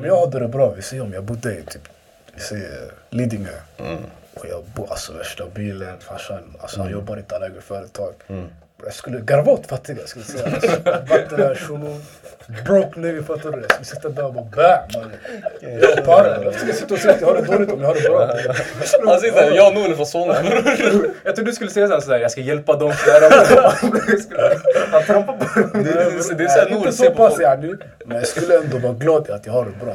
om jag hade det bra, vi säger om jag bodde i typ, vi säger Lidingö. Och jag bor alltså värsta bilen, farsan, alltså han jobbar inte, han äger företag. Jag skulle garva åt fattiga, skulle jag säga. Vatten, shunon, broke nigga, fattar du? Jag skulle sitta där och bara bam. Jag para. Jag ska sitta och säga att jag har det dåligt om jag har det bra. Han sitter såhär, jag och Noel är från Solna. Jag trodde du skulle säga såhär, jag ska hjälpa dem. Han trampar på dem. Det är- det är såhär Noel inte ser så på pass folk. Men jag skulle ändå vara glad att jag har det bra.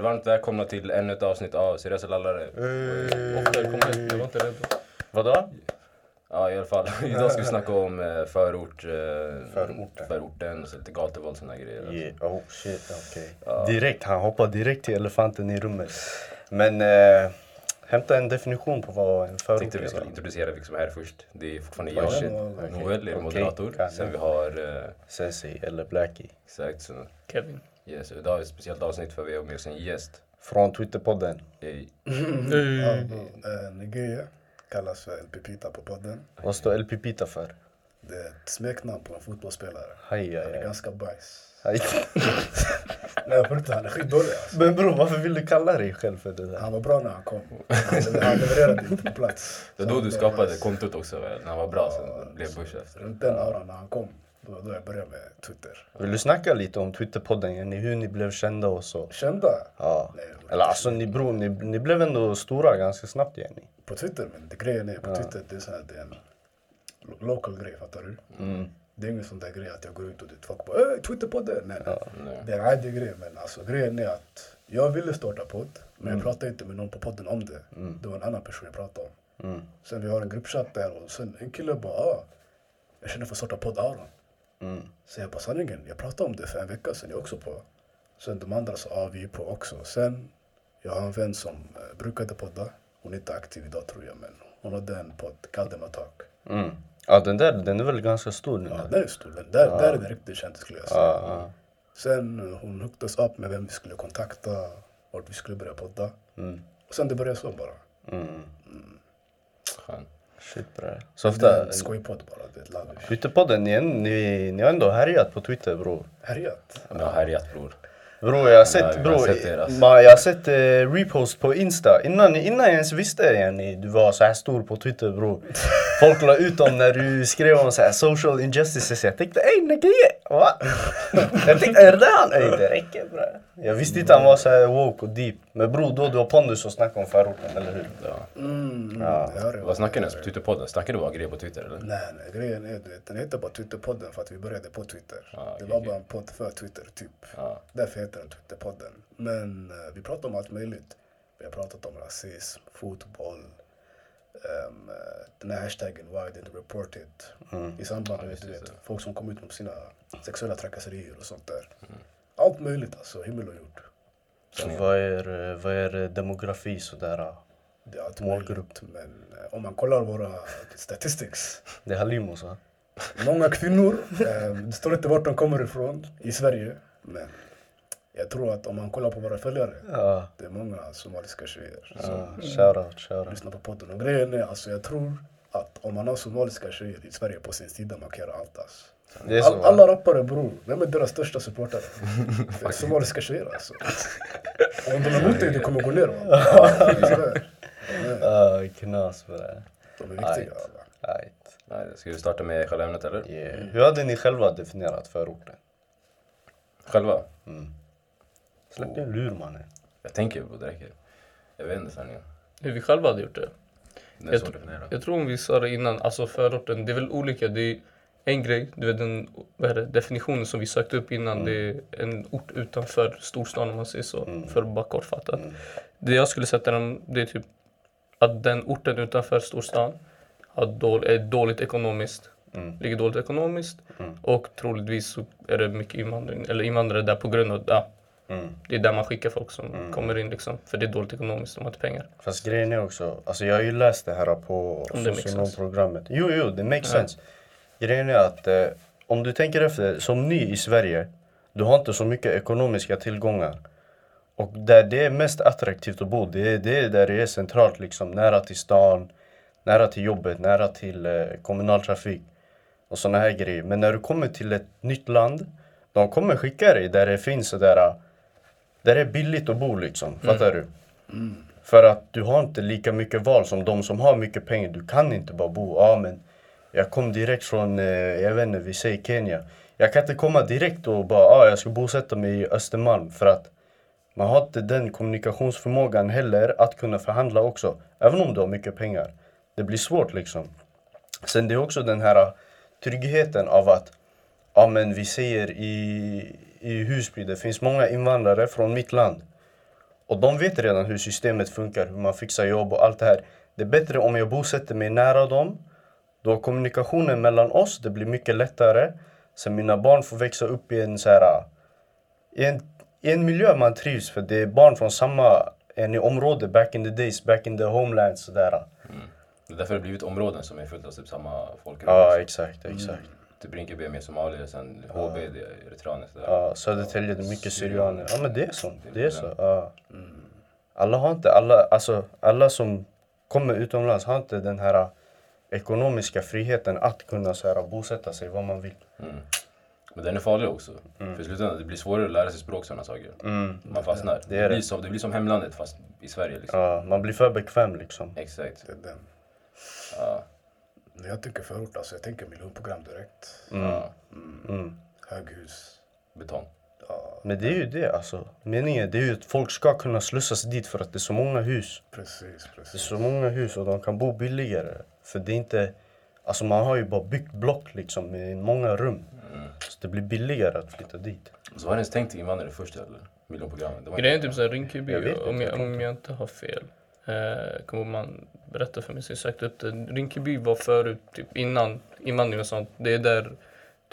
Varmt välkomna till ännu ett avsnitt av Seriösa lallare. Ofta kom hit, jag var inte rädd. Vadå? Ja i alla fall, idag ska vi snacka om eh, förort, eh, Förorten. förorten och så lite gatuvåld och såna grejer. Yeah. Oh shit, okej. Direkt, han hoppar direkt till elefanten i rummet. Men eh, hämta en definition på vad en Jag förort tänkte vi skulle introducera vilka som är här först. Det är fortfarande jag, shit. Noel är Okej. moderator. Kan Sen vi har, eh, Sensei eller Blackie. exakt, så, Kevin. Yes, idag är ett speciellt avsnitt för vi har med oss en gäst. Från Twitterpodden. Hey. Ja. Eh, Nigeria kallas för El Pipita på podden. Vad står El Pipita för? Det är ett smeknamn på en fotbollsspelare. Hej, Han hej, är hej. ganska bajs. Hej. Nej på riktigt, han är skitdålig alltså. Men bror, varför vill du kalla dig själv för det där? Han var bra när han kom. Han han levererade inte på plats. Det Så då han du skapade kontot också? När han var bra, sen blev Bush efter. Runt den auran när han kom, då, då jag började med Twitter. Vill du snacka lite om Twitterpodden? Hur ni blev kända och så? Kända? Ja. Nej, Eller alltså ni bror, ni, ni blev ändå stora ganska snabbt Jenny. På Twitter, men det grejen är på Twitter, det är, så här, det är en lo- local grej, fattar du? Det är ingen sån där grej att jag går ut och det, folk bara äh, Twitterpodden. Nej, nej. nej. Det är en addig grej, men alltså grejen är att jag ville starta podd, men jag pratade inte med någon på podden om det. Det var en annan person jag pratade om. Sen vi har en gruppchatt där och sen en kille bara ah, jag känner för att starta podd Aron. Så jag bara sanningen, jag pratade om det för en vecka sedan, jag är också på. Sen de andra sa ah, vi är på också. Sen, jag har en vän som eh, brukade podda. Hon är inte aktiv idag tror jag, men hon hade en podd, Kaldema Talk. Mm. Ja den där, den är väl ganska stor nu? Ja, den är stor. Den där, där är det riktigt känt skulle jag säga. Ja, ja. Sen eh, hon hookade oss upp med vem vi skulle kontakta, vart vi skulle börja podda. Mm. Och sen det började så bara. Skön. Shit. Det Så ofta, skojpodd bara, det är ett lavish. Twitterpodden, ni, ni, ni har ändå härjat på Twitter bror. Härjat. Har härjat bror. Bror jag har sett, vi har bror, sett er, alltså. jag har sett eh, repost på Insta. Innan, innan jag ens visste Jenny, du var så här stor på Twitter bror. Folk la ut om när du skrev om så här social injustices. Jag tänkte ey Nageye, va? Jag tänkte är det han? Ey det räcker bre. Jag visste inte han var så här woke och deep. Men bror då du har pondus och snackar om förorten, eller hur? Ja. Mm, Ja. jag. Vad snackar ni ens på Twitterpodden? Snackar du bara grejer på Twitter eller? Nej, nej, grejen är du vet, den heter bara Twitterpodden för att vi började på Twitter. Ah, det okej, var bara en podd för Twitter, typ. Ja. Därför heter den Twitterpodden. Men eh, vi pratar om allt möjligt. Vi har pratat om rasism, fotboll, eh, den här hashtaggen why didn't report it. I samband med du vet, folk som kom ut med sina sexuella trakasserier och sånt där. Allt möjligt alltså, himmel och jord. Så vad är, vad är demografi sådär? Det är allt Målgrupp. möjligt. Men eh, om man kollar våra statistics. Det är Halimos va? Många kvinnor, eh, det står inte vart de kommer ifrån i Sverige. Men jag tror att om man kollar på våra följare, Ja. det är många somaliska tjejer som ja. Shoutout, shoutout. lyssnar på podden. Och grejen är, alltså jag tror att om man har somaliska tjejer i Sverige på sin sida, man kan göra allt alltså. Det är så All, va? alla rappare bror, vem är deras största supportare? Det är somaliska tjejer alltså. Och om de är emot dig, du kommer gå ner va? Knas på det. De är viktiga. Right. Nej, ska vi starta med själva ämnet eller? Yeah. Hur hade ni själva definierat förorten? Själva? Släpp din lur mannen. Jag tänker på det räcker. Jag vet inte sanningen. Hur vi själva hade gjort det. Det är Jag, jag tror om vi sa det innan, alltså förorten, det är väl olika. Det är en grej, du vet den vad är det, definitionen som vi sökte upp innan, det är en ort utanför storstan om man säger så, för att bara kortfattat. Det jag skulle sätta den, det är typ att den orten utanför storstan har dål, är dåligt ekonomiskt. Ligger dåligt ekonomiskt och troligtvis så är det mycket invandring, eller invandrare där på grund av, ja, det är där man skickar folk som kommer in liksom. För det är dåligt ekonomiskt, de har inte pengar. Fast grejen är också, alltså jag har ju läst det här på socionomprogrammet. Jo, jo, det makes sense. Grejen är att eh, om du tänker efter, som ny i Sverige, du har inte så mycket ekonomiska tillgångar. Och där det är mest attraktivt att bo, det är, det är där det är centralt liksom, nära till stan, nära till jobbet, nära till eh, kommunaltrafik och såna här grejer. Men när du kommer till ett nytt land, de kommer skicka dig där det finns sådär, där det är billigt att bo liksom, fattar du? För att du har inte lika mycket val som de som har mycket pengar. Du kan inte bara bo, ja men jag kom direkt från, eh, jag vet inte, vi säger Kenya. Jag kan inte komma direkt och bara, ja jag ska bosätta mig i Östermalm för att man har inte den kommunikationsförmågan heller att kunna förhandla också. Även om du har mycket pengar. Det blir svårt liksom. Sen det är också den här tryggheten av att, ja men vi säger i, i Husby, det finns många invandrare från mitt land. Och de vet redan hur systemet funkar, hur man fixar jobb och allt det här. Det är bättre om jag bosätter mig nära dem. Då kommunikationen mellan oss, det blir mycket lättare. Sen mina barn får växa upp i en så här, i en, i en miljö man trivs för det är barn från samma en område back in the days, back in the homeland sådär. Det är därför det blivit områden som är fullt av typ samma folkgrupp. Ja exakt, exakt. Typ Rinkeby är mer somalier, sen HB det är eritreaner. Ja, Södertälje det är mycket syrianer. Ja men det är så. Det är så. Ja. Alla har inte, alla, alltså alla som kommer utomlands har inte den här ekonomiska friheten att kunna så här, bosätta sig var man vill. Men den är farlig också. För i slutändan det blir svårare att lära sig språk sådana saker. Man fastnar. Det Det, är blir det. som, det blir som hemlandet fast i Sverige liksom. Ja, man blir för bekväm liksom. Exakt. Det är den. Ja. När jag tänker förort, alltså jag tänker miljonprogram direkt. Ja. Höghus. Betong. Ja, Men det är ju det alltså. Meningen det är ju att folk ska kunna slussas dit för att det är så många hus. precis, Det är precis. så många hus och de kan bo billigare. För det är inte... Alltså man har ju bara byggt block liksom med många rum. Så det blir billigare att flytta dit. Så var det ens tänkt invandrare först eller? Miljonprogrammet. Grejen är typ såhär Rinkeby, Jag jag, om jag inte har fel. Eh, kommer man berätta för mig så jag sökte upp det. Rinkeby var förut, typ innan invandring och sånt. Det är där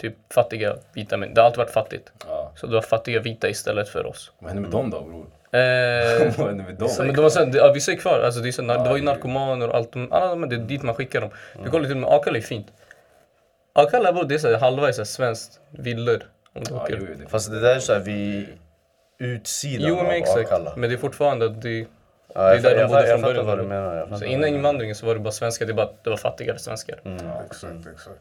typ fattiga vita män, det har alltid varit fattigt. Ja. Så det var fattiga vita istället för oss. Vad hände med dem då bror? Eh, Vad hände med dem? men de var så, här, ja, vissa är kvar, alltså, det, är så, här, det var ju narkomaner och allt. de- Alla de, det är dit man skickar dem. Du kollar till och med Akalla är fint. Akalla bor, det är så här, halva är så här, svenskt villor. Om du Ja, åker. jo, det Fast det där är såhär vid utsidan Jo men av exakt. Akalla. Men det är fortfarande att det Ja, det är där de bodde från början. vad du menar. Så innan invandringen så var det bara svenskar, det, bara, det var fattigare svenskar. Exakt, exakt.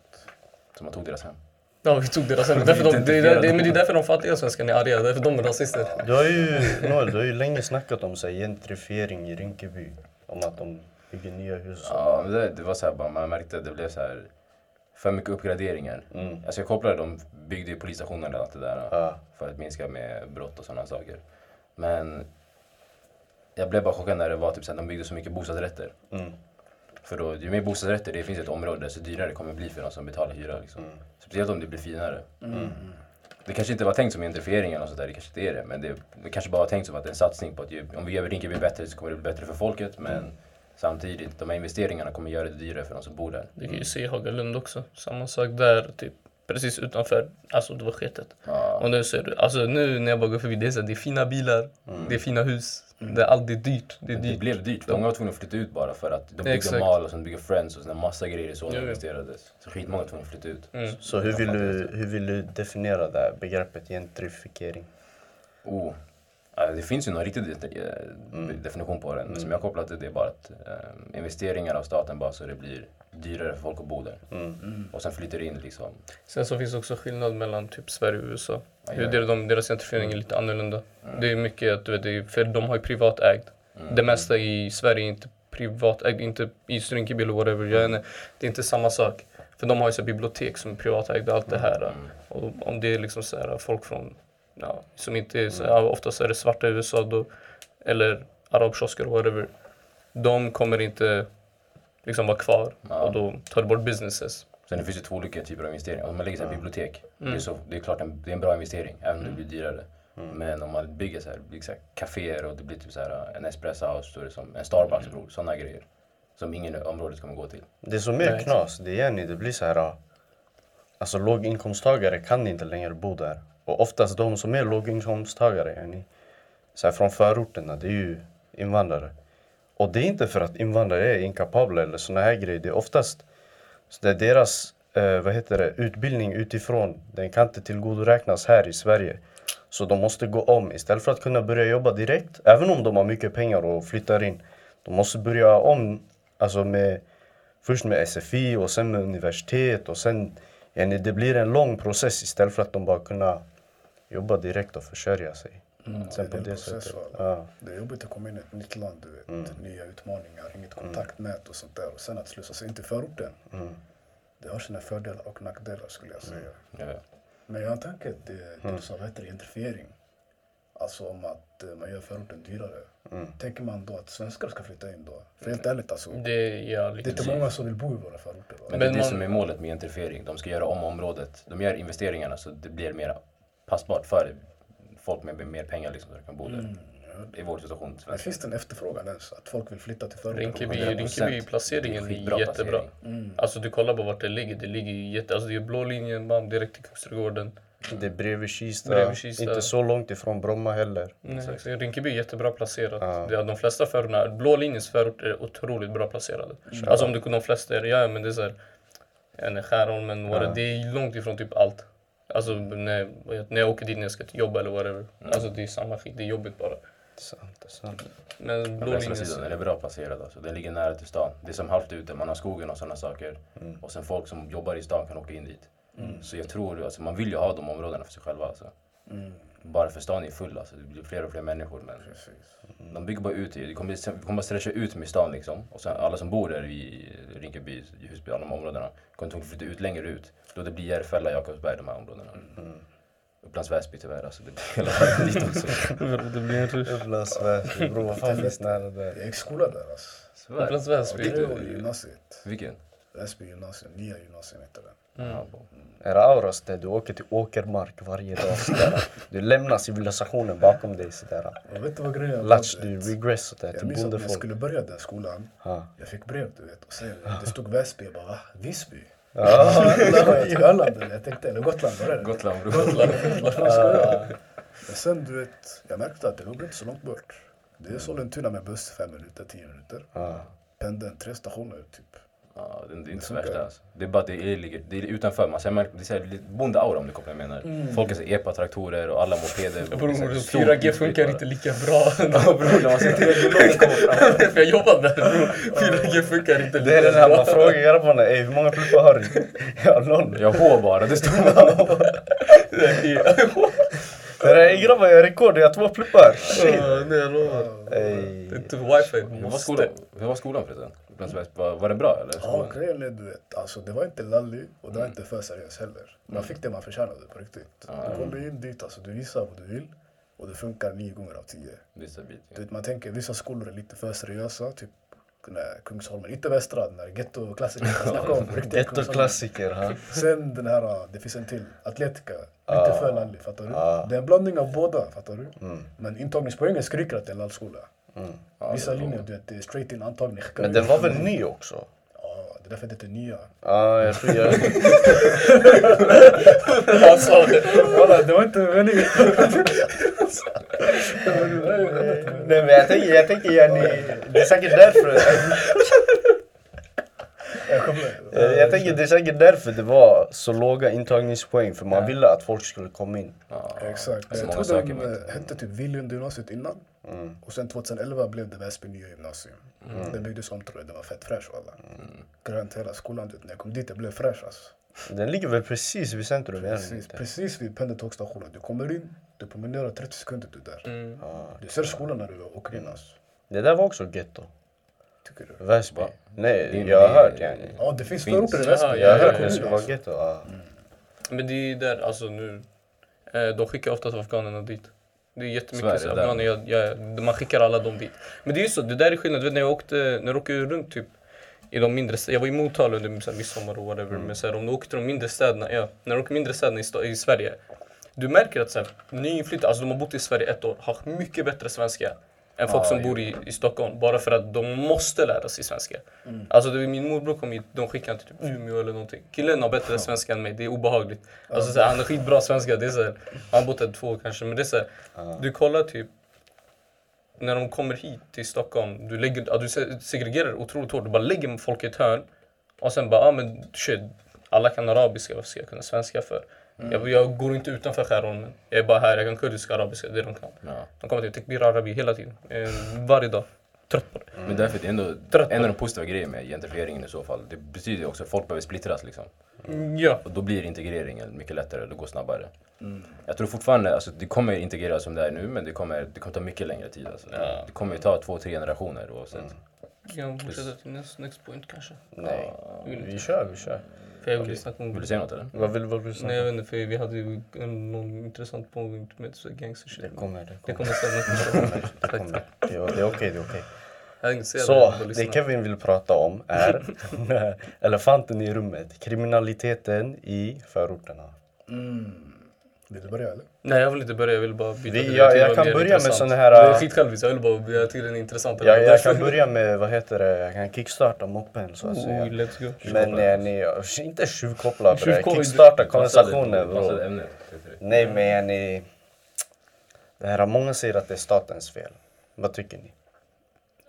Så man tog deras hem. Ja, vi tog deras hem. Därför de, det, är det, men det är därför de fattiga svenskarna är arga, därför de är rasister. Du har ju, Noel, du har ju länge snackat om så här, gentrifiering i Rinkeby. Om att de bygger nya hus. Ja, men det, det var så här bara, man märkte att det blev så här för mycket uppgraderingar. Mm. Alltså jag kopplade, de byggde ju polisstationen och allt det där Ja. för att minska med brott och sådana saker. Men jag blev bara chockad när det var typ så här, de byggde så mycket bostadsrätter. Mm. För då, ju mer bostadsrätter det finns i ett område, desto dyrare det kommer bli för de som betalar hyra. Liksom. Speciellt om det blir finare. Det kanske inte var tänkt som gentrifiering eller något sånt där, det kanske inte är det. Men det, det kanske bara var tänkt som att det är en satsning på att ju, om vi gör Rinkeby bättre så kommer det bli bättre för folket. Men samtidigt, de här investeringarna kommer göra det dyrare för de som bor där. Det kan ju se i Hagalund också. Samma sak där, typ precis utanför. Alltså det var sketet. Ja. Och nu ser du, alltså nu när jag bara går förbi, det är, så här, det är fina bilar, det är fina hus. Det är allt det är dyrt. Det är Det dyrt. blev dyrt. Många var tvungna att flytta ut bara för att de byggde Exakt. mal och sen byggde Friends och sen massa grejer så investerades. Så skitmånga var tvungna att flytta ut. Mm. Så hur vill, du, hur vill du definiera det här begreppet gentrifiering? Oh. Det finns ju någon riktig eh, definition på den. Men som jag har kopplat till det är bara att eh, investeringar av staten bara så det blir dyrare för folk att bo där. Och sen flyttar det in liksom. Sen så finns också skillnad mellan typ Sverige och USA. Ja, Hur ja. det, de, deras gentrifiering är lite annorlunda. Det är mycket, att, du vet, det för de har ju privatägd. Det mesta i Sverige är inte privatägd, inte i Rinkeby eller whatever. Jag det är inte samma sak. För de har ju så bibliotek som är privatägda och allt det här. Och om det är liksom så här, folk från, ja, som inte är så här, oftast är det svarta i USA då, eller arabkiosker och whatever. De kommer inte liksom vara kvar Ja. och då tar det bort businesses. Sen det finns ju två olika typer av investeringar. Om man lägger sig bibliotek, det, är Mm. så, det är klart en, det är en bra investering, även om det blir dyrare. Men om man bygger så här, här kaféer och det blir typ så här, en espresso house, då som en Starbucks bror, sådana grejer. Som ingen i området kommer gå till. Det som är knas, det är Jenny, det blir så här. Alltså låginkomsttagare kan inte längre bo där. Och oftast de som är låginkomsttagare, yani, så här från förorterna, det är ju invandrare. Och det är inte för att invandrare är inkapabla eller såna här grejer. Det är oftast så det är deras eh, vad heter det, utbildning utifrån. Den kan inte tillgodoräknas här i Sverige. Så de måste gå om istället för att kunna börja jobba direkt. Även om de har mycket pengar och flyttar in. De måste börja om alltså med, först med SFI och sen med universitet och sen yani, det blir en lång process istället för att de bara kunna jobba direkt och försörja sig. Mm, Sen det är det process? Ja. Det är jobbigt att komma in i ett nytt land, du vet. Mm. Nya utmaningar, inget kontaktnät och sånt där. Och sen att slussa sig in till förorten. Mm. Det har sina fördelar och nackdelar skulle jag säga. Ja, ja. Men jag en tanke, det, det Mm. vad heter det, gentrifiering. Alltså om att eh, man gör förorten dyrare. Mm. Tänker man då att svenskar ska flytta in då? För helt ärligt alltså. Det, Det, ja, är liksom. inte många som vill bo i våra förorter. Va? Men det är det man- som är målet med gentrifiering. De ska göra om området. De gör investeringarna så det blir mer passbart för folk med mer pengar liksom, så de kan bo där. Mm. I vår situation. Men finns det en efterfrågan ens? Att folk vill flytta till förorten? Rinkeby, 100%. Rinkeby placeringen Det är är jättebra. placering. Mm. Alltså du kollar på vart det ligger. Det ligger jätte... Alltså det är blå linjen, bam, direkt till Kungsträdgården. Det är bredvid Kista. Bredvid Kista. Inte så långt ifrån Bromma heller. Nej, så Rinkeby är jättebra placerat. Ja. Det är de flesta förorterna, blå linjens förort är otroligt bra placerade. Alltså om du de flesta är, ja men det är såhär, en Skärholmen, Ja. det är långt ifrån typ allt. Alltså när, när jag åker dit när jag ska till jobb eller whatever. Alltså det är samma skit, det är jobbigt bara. Sant, sant. Men blå västra linjen, sidan den är bra placerad. Alltså. Den ligger nära till stan. Det är som halvt ute, man har skogen och sådana saker. Mm. Och sen folk som jobbar i stan kan åka in dit. Så jag tror, alltså, man vill ju ha de områdena för sig själva. Alltså. Mm. Bara för stan är full, alltså. det blir fler och fler människor. Men Precis. de bygger bara ut, det kommer, det kommer bara stretcha ut med stan liksom. Och sen alla som bor där i Rinkeby, Husby, alla de områdena kommer tvungna flytta ut längre ut. Då det blir Järfälla, Jakobsberg, de här områdena. Upplands Väsby tyvärr, alltså. Det blir hela vägen dit också. det blir en rush. Upplands Väsby, bror vad fan finns nära där? Jag gick i skola där alltså. Upplands Väsby. År i gymnasiet. Vilken? Väsby gymnasium, nya gymnasium heter det. Är det Auras där du åker till åkermark varje dag sådär. Du lämnar civilisationen bakom dig sådär. Och vet du vad grejen var? Latch Du regress sådär Jag till minns att när jag skulle börja den skolan, Ja. jag fick brev du vet. Och sen, det stod Väsby, jag bara va? Visby? Ja, jag Öland, jag tänkte, eller Gotland, var det? Gotland bror. Men sen du vet, jag märkte att det låg inte så långt bort. Det är Sollentuna med buss, fem minuter, tio minuter. Ja. Pendeln, tre stationer typ. Ja, det, är inte så Det värsta alltså. Det är bara att det är, ligger, det är utanför. Man ser, märker- det är så här lite bondeaura om du kopplar menar. Folk har så epa-traktorer och alla mopeder. så Bror, här stort 4G utbud funkar bara. inte lika bra. Ja bror, när man ser tv-låten komma fram. För jag jobbar där bror. 4G funkar inte Det är den här man frågar grabbarna, ey hur många pluppar har du? Ja noll. Jag har bara, det står ey grabbar jag har rekord, jag har två pluppar. Ja, Nej jag lovar. Det är inte wifi. Hur var skolan förresten? Väsby? Var, var det bra eller? Ja, är du vet, alltså det var inte lallig och det var inte för seriöst heller. Man fick det man förtjänade på riktigt. Du kommer in dit, alltså du visar vad du vill och det funkar nio gånger av tio. Är stabilt. Du vet, man tänker vissa skolor är lite för seriösa, typ nej, Kungsholmen, inte Västra, den där gettoklassiken jag snackade om. Gettoklassiker. Sen den här, uh, det finns en till, Atletica. Lite för lallig, fattar du? Ah. Det är en blandning av båda, fattar du? Mm. Men intagningspoängen skriker att det är lallskola. Ja, Vissa det är linjer, du vet, det är straight in antagning. Men den var väl ny också? Ja, det är därför det heter nya. Ja, jag tror jag... Han sa det. Det var inte meningen. Nej men jag tänker, jag tänker yani, det är säkert därför. Jag. Eh, Jag tänker det är säkert därför det var så låga intagningspoäng. För man ville att folk skulle komma in. Ja, Exakt. Så Jag tror man eh, hette typ Vilund gymnasiet innan. Mm. Och sen 2011 blev det Väsby nya gymnasium. Den byggdes om tror jag, det var fett fräsch walla. Grönt hela skolan, när jag kom dit det blev fräsch alltså. Den ligger väl precis vid centrum? Precis, precis vid pendeltågstationen. Du kommer in, du promenerar 30 sekunder du är där. Mm. Ja. Du ser skolan när du åker in alltså. Det där var också getto. Tycker du? Väsby. Va? Nej, Det- jag har hört yani. Ja, det finns förorter i Väsby. ja, Jag har hört det skulle vara getto. Ja. Men det är där, alltså nu. Eh, de skickar oftast afghanerna dit. Det är jättemycket Sverige, så där. jag, jag, man skickar alla dem dit. Men det är ju så, det där är skillnad. Du vet när jag åkte, när jag åkte runt typ i de mindre städerna. Jag var i Motala under så här, midsommar och whatever. Men så här, om du åker till de mindre städerna, ja, när du åker mindre städerna i, i Sverige. Du märker att nyinflyttade, alltså de har bott i Sverige ett år, har mycket bättre svenska. Än folk Ja, som bor i, i Stockholm, bara för att de måste lära sig svenska. Alltså det, min morbror kom hit, de skickade han till typ Umeå eller någonting. Killen har bättre svenska än mig, det är obehagligt. Alltså så här, han har skitbra svenska, det är så här, han har bott här två år kanske, men det är så här, du kollar typ när de kommer hit till Stockholm, du, lägger, du se- segregerar otroligt hårt. Du bara lägger folk i ett hörn och sen bara, ah, men shit, alla kan arabiska, varför ska jag kunna svenska för? Mm. Jag, jag går inte utanför Skärholmen. Jag är bara här, jag kan kurdiska arabiska, det är de kan. Ja. De kommer till tekbir arabi hela tiden. Eh, varje dag. Trött på det. Men därför är det ändå Trött en av de positiva grejerna med gentrifieringen i så fall. Det betyder också att folk behöver splittras liksom. Ja. Och då blir integreringen mycket lättare, det går snabbare. Mm. Jag tror fortfarande, alltså det kommer integreras som det är nu men det kommer, det kommer ta mycket längre tid alltså. Ja. Det kommer ju ta två, tre generationer oavsett. Kan fortsätta till next, next point kanske. Nej, vill vi kör, vi kör. För jag vill lyssna på Vill du säga något eller? Vad vill, vad vill du Nej jag säga? vet inte, för vi hade ju en, någon intressant punkt med så gangster shit. Det kommer, det Det kommer. kommer sen. Det kommer. Det är det är okej, det är okej. Säga Så, det. Kevin vill prata om är elefanten i rummet. Kriminaliteten i förorterna. Mm. Vill du börja eller? Nej jag vill inte börja, jag vill bara byta Vi, jag, det jag var kan börja med intressant. såna här... Jag är äh, skitsjälvisk, jag vill bara, jag tycker den är intressant. Jag, jag kan börja med, vad heter det, jag kan kickstarta moppen så att Oh, säga. let's go. Men eh, ni, inte tjuvkoppla bre, kickstarta konversationen passade bro. ämnet. Nej men ni, det här, många säger att det är statens fel. Vad tycker ni?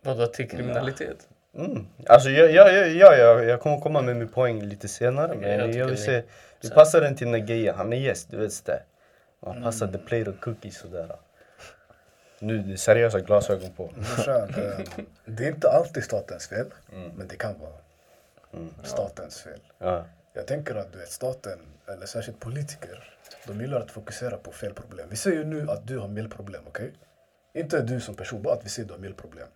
Vadå till kriminalitet? Mm. Alltså jag, jag, jag, jag, jag, jag kommer komma med min poäng lite senare men jag jag, vill se, vi passar den till Nageya, han är gäst, du vet det. Man passar the plate of cookies sådär. Nu det är seriösa glasögon på. Det är inte alltid statens fel, men det kan vara statens fel. Ja. Jag tänker att du vet, staten, eller särskilt politiker, de gillar att fokusera på fel problem. Vi säger nu att du har mjällproblem, okej? Inte du som person, bara att vi säger att du har mjällproblem.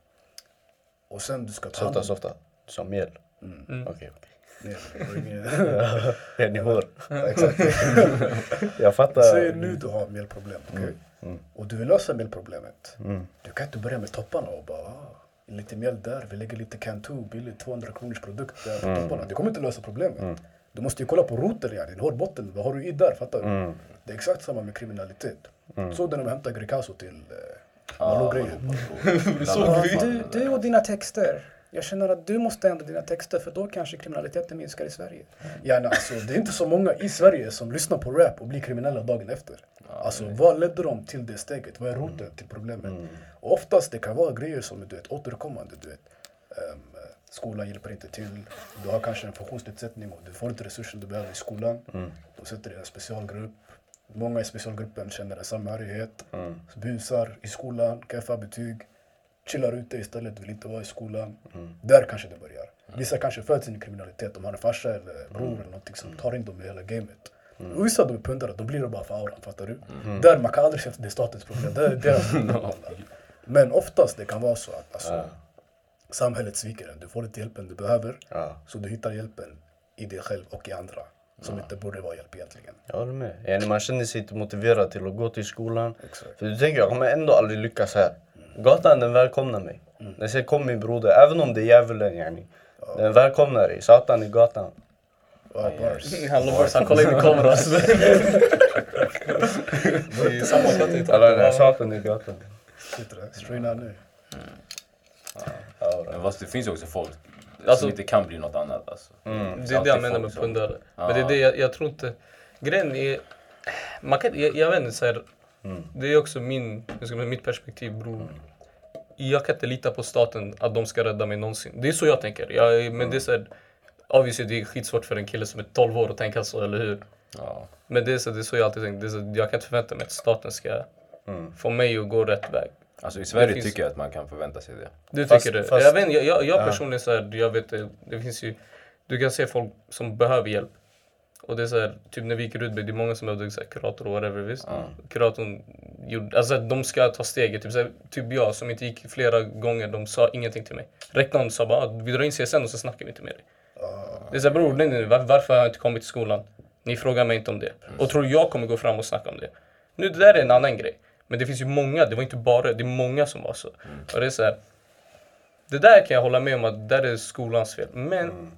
Och sen du ska ta hand Softa, om... softa. Du sa mjäll? Mm. Okej, okej. Var ingen- Ja, ni hör. Ja, Exakt. Jag fattar. Säg nu du har mjällproblem, okej? Mm. Och du vill lösa mjällproblemet. Mm. Du kan inte börja med topparna och bara ah, lite mjäll där, vi lägger lite Cantu, billigt 200 kronors produkt där på Mm. topparna. Det kommer inte lösa problemet. Du måste ju kolla på roten, yani, hårbotten. Vad har du i där? Fattar du? Mm. Det är exakt samma med kriminalitet. Så när de hämtar Greekazo till eh, Ja, Malou-grejen. såg du, du och dina texter. Jag känner att du måste ändra dina texter för då kanske kriminaliteten minskar i Sverige. Gärna, alltså, det är inte så många i Sverige som lyssnar på rap och blir kriminella dagen efter. Alltså vad ledde dem till det steget? Vad är roten till problemet? Och oftast det kan vara grejer som är du vet, återkommande. Du vet. Ehm, skolan hjälper inte till. Du har kanske en funktionsnedsättning och du får inte resursen du behöver i skolan. De sätter dig i en specialgrupp. Många i specialgruppen känner en samhörighet. Busar i skolan, kaffar betyg. Chillar ute istället, vill inte vara i skolan. Där kanske det börjar. Vissa kanske föds in i kriminalitet. De har en farsa eller bror eller någonting som tar in dem i hela gamet. Och vissa de är pundare, de blir det bara för auran, fattar du? Där man kan aldrig säga att det är statens problem, det är deras problem. Men oftast det kan vara så att alltså, samhället sviker en. Du får inte hjälpen du behöver. Ja. Så du hittar hjälpen i dig själv och i andra. Som inte borde vara hjälp egentligen. Jag håller med. Yani man känner sig inte motiverad till att gå till skolan. Exakt. För du tänker, jag kommer ändå aldrig lyckas här. Gatan den välkomnar mig. Den säger kom min broder, även om det är djävulen yani. Den välkomnar dig, satan i gatan. Ja, bars. Han lovar han kollar in i kameran. Det är samma platta i Alla den här satan i gatan. Straighta nu. Men fast det finns ju också folk Alltså- som inte kan bli något annat. Alltså. Det är det jag menar med pundare. Men det är det jag, jag tror inte... Grejen är... Man kan, jag, jag vet inte, så här, det är också min, jag ska mitt perspektiv bror. Jag kan inte lita på staten att de ska rädda mig någonsin. Det är så jag tänker. Jag, men det är så här, obviously det är skitsvårt för en kille som är 12 år att tänka så, eller hur? Ja. Men det är så, det är så jag alltid är så, jag kan inte förvänta mig att staten ska få mig att gå rätt väg. Alltså i Sverige finns- tycker jag att man kan förvänta sig det. Du Fast- tycker det? fast- jag, vet, jag, jag, jag personligen så här, jag vet det finns ju, du kan se folk som behöver hjälp. Och det är så här, typ när vi gick i Rudby, det är många som behövde så här, kurator och whatever visst. Kuratorn gjorde, alltså de ska ta steget. Typ, så här, typ jag som inte gick flera gånger, de sa ingenting till mig. Rektorn sa bara, "Ah, vi drar in CSN och så snackar vi inte med dig. Det är såhär, bror, nej, nej, var, varför har jag inte kommit till skolan? Ni frågar mig inte om det. Och tror jag kommer gå fram och snacka om det. Nu, det där är en annan grej. Men det finns ju många, det var inte bara, det är många som var så. Och det är så här, det där kan jag hålla med om att det är skolans fel. Men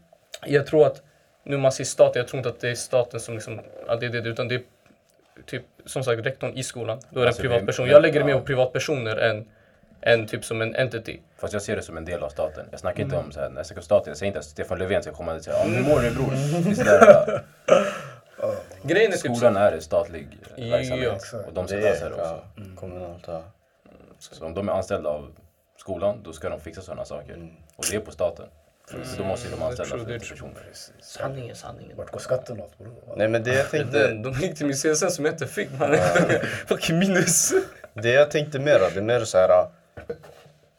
jag tror att, nu man säger staten, jag tror inte att det är staten som liksom, att det är det, utan det är typ, som sagt, rektorn i skolan. Då är det en Alltså, det är- privatperson. Jag lägger det mer ja. på privatpersoner än, än typ som en entity. Fast jag ser det som en del av staten. Jag snackar inte om så här, när jag snackar om staten, jag säger inte att Stefan Löfven ska komma och säga ja, hur mår du bror? Är sådär, Grejen är typ så- skolan är en statlig Ja, verksamhet exakt. och de ska Det lösa är det också. ja, kommunalt. Ja. Så om de är anställda av skolan, då ska de fixa sådana saker. Och det är på staten. Så då måste ju de anställa för lite personer. Sanningen, sanningen. Vart går skatten åt bror? Nej men det jag tänkte, de gick till min CSN som jag inte fick man. Fucking minus. det jag tänkte mer, det är mer så här.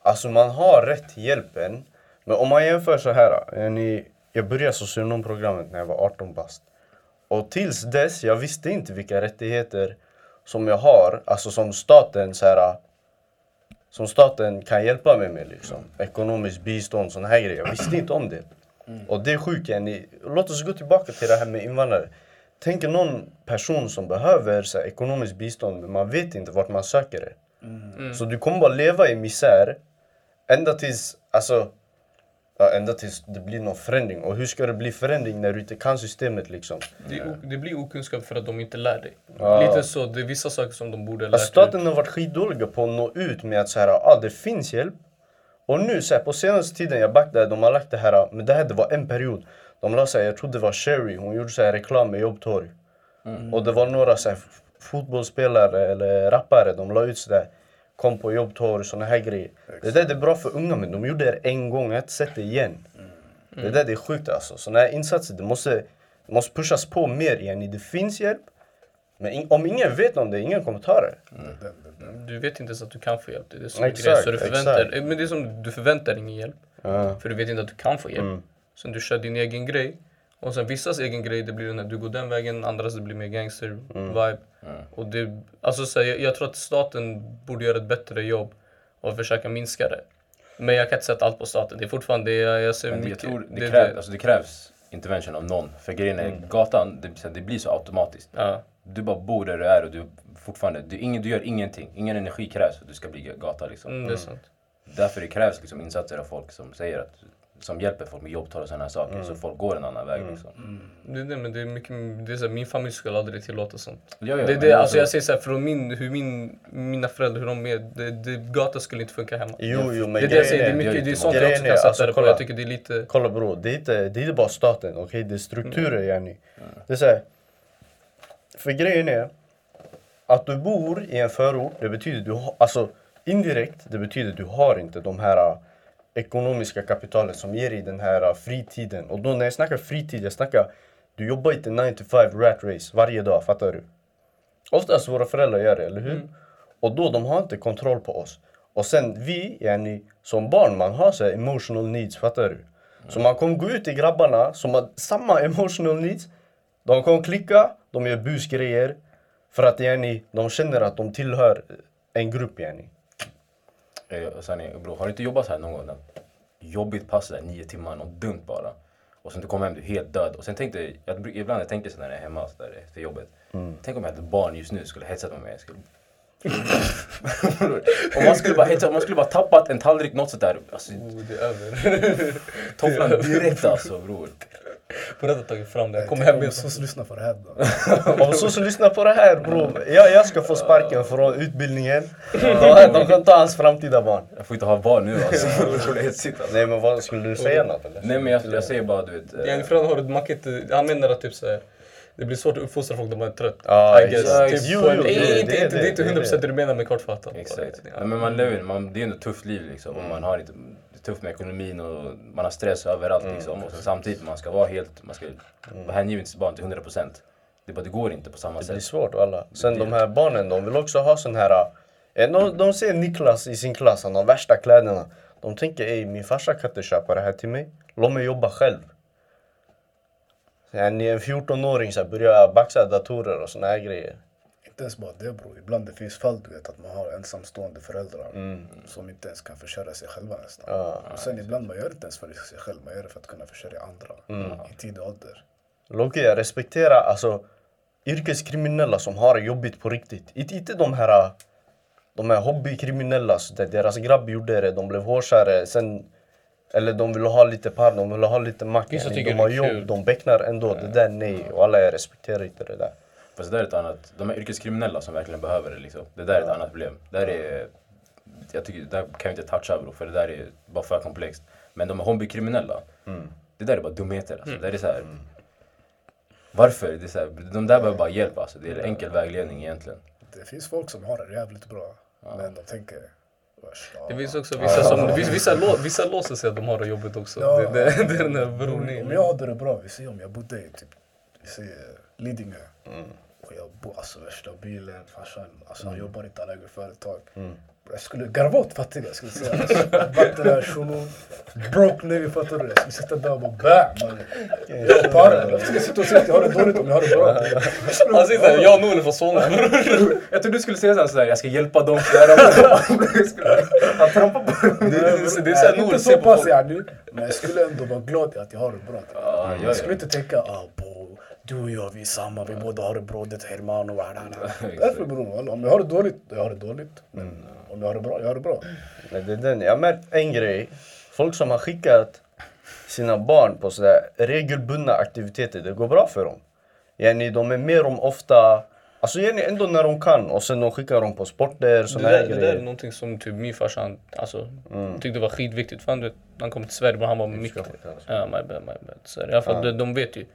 Alltså man har rätt till hjälpen. Men om man jämför så här. är Ni, jag började socionomprogrammet när jag var 18 bast. Och tills dess, jag visste inte vilka rättigheter som jag har, alltså som staten så här, som staten kan hjälpa mig med liksom. Ekonomiskt bistånd, såna här grejer. Jag visste inte om det. Och det är sjukt Jenny. Låt oss gå tillbaka till det här med invandrare. Tänk er någon person som behöver så här, ekonomiskt bistånd men man vet inte vart man söker det. Så du kommer bara leva i misär ända tills, alltså, ja, ända tills det blir någon förändring. Och hur ska det bli förändring när du inte kan systemet liksom? Det, det blir okunskap för att de inte lär dig. Ja. Lite så, det är vissa saker som de borde ha lärt Alltså, staten har varit skitdåliga på att nå ut med att så här, ah, det finns hjälp. Och nu så här, på senaste tiden jag backade, de har lagt det här, men det här det var en period. De la så här, jag tror det var Sherry, hon gjorde så här reklam med jobbtorg. Och det var några så här, fotbollsspelare eller rappare, de la ut så där kom på jobbtorg, såna här grejer. Det där det är bra för unga men de gjorde det en gång, jag har inte sett det igen. Det där det är sjukt alltså. Såna här insatser, det måste, det måste pushas på mer igen. Det finns hjälp, men in, om ingen vet om det, ingen kommer ta det. Den, den, den. Du vet inte ens att du kan få hjälp. Det är det som Exakt. Så du förväntar, exakt. men det är som du förväntar ingen hjälp. Ja. För du vet inte att du kan få hjälp. Mm. Sen du kör din egen grej. Och sen vissas egen grej, det blir när du går den vägen. Andras det blir mer gangster Mm. Och det, alltså, så här, jag, jag tror att staten borde göra ett bättre jobb och försöka minska det. Men jag kan inte sätta allt på staten. Det är fortfarande, jag, jag ser Men jag mycket. tror det, det- kräv, det- Alltså det krävs intervention av någon. För grejen är, gatan, det, det blir så automatiskt. Ja. Du bara bor där du är och du fortfarande, du, ingen, du gör ingenting. Ingen energi krävs för att du ska bli gata liksom. Mm, det är sant. Därför det krävs liksom insatser av folk som säger att som hjälper folk med jobbtal och sådana här saker. Så folk går en annan väg liksom. Det är det, men det är mycket, det är så här, min familj skulle aldrig tillåta sånt. Ja, ja, det, det, alltså jag säger såhär, från min, hur min, mina föräldrar, hur de är, det, det, gata skulle inte funka hemma. Jo, jo, men det är det jag säger, det är, mycket, det är sånt jag också kan sätta alltså, det på. kolla. Jag tycker det är lite... Kolla bror, det är inte, det är inte bara staten, okej? Det är strukturer Mm. yani. Det är så här, För grejen är, att du bor i en förort, det betyder du har, alltså indirekt, det betyder du har inte de här ekonomiska kapitalet som ger dig den här äh, fritiden. Och då när jag snackar fritid, jag snackar, du jobbar inte 9 to 5 rat race varje dag, fattar du? Oftast våra föräldrar gör det, eller hur? Och då, de har inte kontroll på oss. Och sen vi, yani, som barn, man har så emotional needs, fattar du? Så man kommer gå ut till grabbarna som har samma emotional needs. De kommer klicka, de gör busgrejer. För att yani, de känner att de tillhör en grupp yani. Eh, och sen, är- bro, har du inte jobbat så här någon gång? Jobbigt pass där, nio timmar, något dumt bara. Och sen du kommer hem, du är helt död. Och sen tänkte jag, ibland jag tänker så när jag är hemma så där, efter jobbet. Tänk om jag hade barn just nu skulle hetsat med mig. Jag skulle... om man skulle bara hetsa, om man skulle bara tappat en tallrik, något sånt där. Alltså, Oh, det är över. tofflan direkt alltså bror. På rätt att tagit fram det. Jag kom hem med SOS lyssnar på det här då. Om så lyssna på det här bror. Jag, jag ska få sparken från utbildningen. De, de kan ta hans framtida barn. Jag får inte ha barn nu alltså. Nej men vad, skulle du säga något eller? Nej men jag, jag säger bara du vet. eh, Ja, för han, har, man kan inte, han menar att typ såhär, det blir svårt att uppfostra folk när man är trött. Ja, I guess. exakt. Typ Jo, jo, det- inte, det- inte, det- det, är inte det- 100% det du menar med kortfattat. Exakt. Ja. Men man lever, man, det är ändå ett tufft liv liksom. Och man har inte, tufft med ekonomin och man har stress överallt liksom. Och samtidigt man ska vara helt, man ska vara hängiven till sitt barn till 100%. Det, är bara, det går inte på samma Det blir sätt. svårt alla. Sen de här barnen, de vill också ha sån här... eh, De, de ser Niklas i sin klass, han har värsta kläderna. De tänker ej, min farsa kan inte köpa det här till mig. Låt mig jobba själv. En 14-åring så här, börjar baxa datorer och såna här grejer. Inte ens bara det bror. Ibland det finns fall du vet att man har ensamstående föräldrar Mm. som inte ens kan försörja sig själva nästan. Ja. Och sen ibland man gör inte ens för sig själv, man gör det för att kunna försörja andra Mm. i tidig ålder. Loki, jag respekterar alltså yrkeskriminella som har det jobbigt på riktigt. Inte, inte de här de här hobbykriminella, så där deras grabb gjorde det, de blev hårdare, sen eller de vill ha lite par, de vill ha lite tycker De det har jobb, kul. de becknar ändå. Det där nej. Och alla jag respekterar inte det där. Fast det där är ett annat, de här yrkeskriminella som verkligen behöver det liksom. Det där är ett annat problem. Det där är, jag tycker, det där kan vi inte toucha bro, för det där är bara för komplext. Men de här hobbykriminella, det där är bara dumheter alltså. Det där är så här, Varför? Det är så här, de där behöver bara hjälp alltså. Det är enkel vägledning egentligen. Det finns folk som har det jävligt bra. Men de tänker. Det finns också vissa som, vissa, vissa, vissa låser sig att de har det jobbigt också. Ja. Det, det, det är den här bron Om jag hade det bra, vi säger om jag bodde i typ, vi säger Lidingö. Mm. Och jag bor alltså värsta bilen, farsan, alltså han jobbar inte, han äger företag. Mm. Jag skulle garva åt fattiga, jag skulle säga. Alltså, Vatten shunon, broke nigga, fattar du? Jag skulle sitta där och bara bam! man. Jag bara, jag skulle sitta och säga att jag har det dåligt om jag har det bra. Han sitter där, jag och Noel är från Solna. Jag trodde du skulle säga såhär, såhär jag ska hjälpa dem Han trampar på dem. Det, det, det är såhär Noel ser så på pass folk. men jag skulle ändå vara glad att jag har det bra. Ja, ja, Jag skulle inte tänka ah, bo, du och jag vi är samma, vi båda har det bra, det är hermano. Därför bror, om jag har det dåligt, jag har det dåligt. Men om jag har det bra, jag har det bra. Men det är den, jag har märkt en grej. Folk som har skickat sina barn på sådär regelbundna aktiviteter, det går bra för dem. Yani, de är med dem ofta, alltså yani, ändå när de kan och sen de skickar dem på sporter, Det såna där, här det där är grejer. någonting som typ min farsa alltså, tyckte var skitviktigt. För han, du han kom till Sverige, men han var mycket... Ja, my bad, my bad. Så i alla fall, de, de vet ju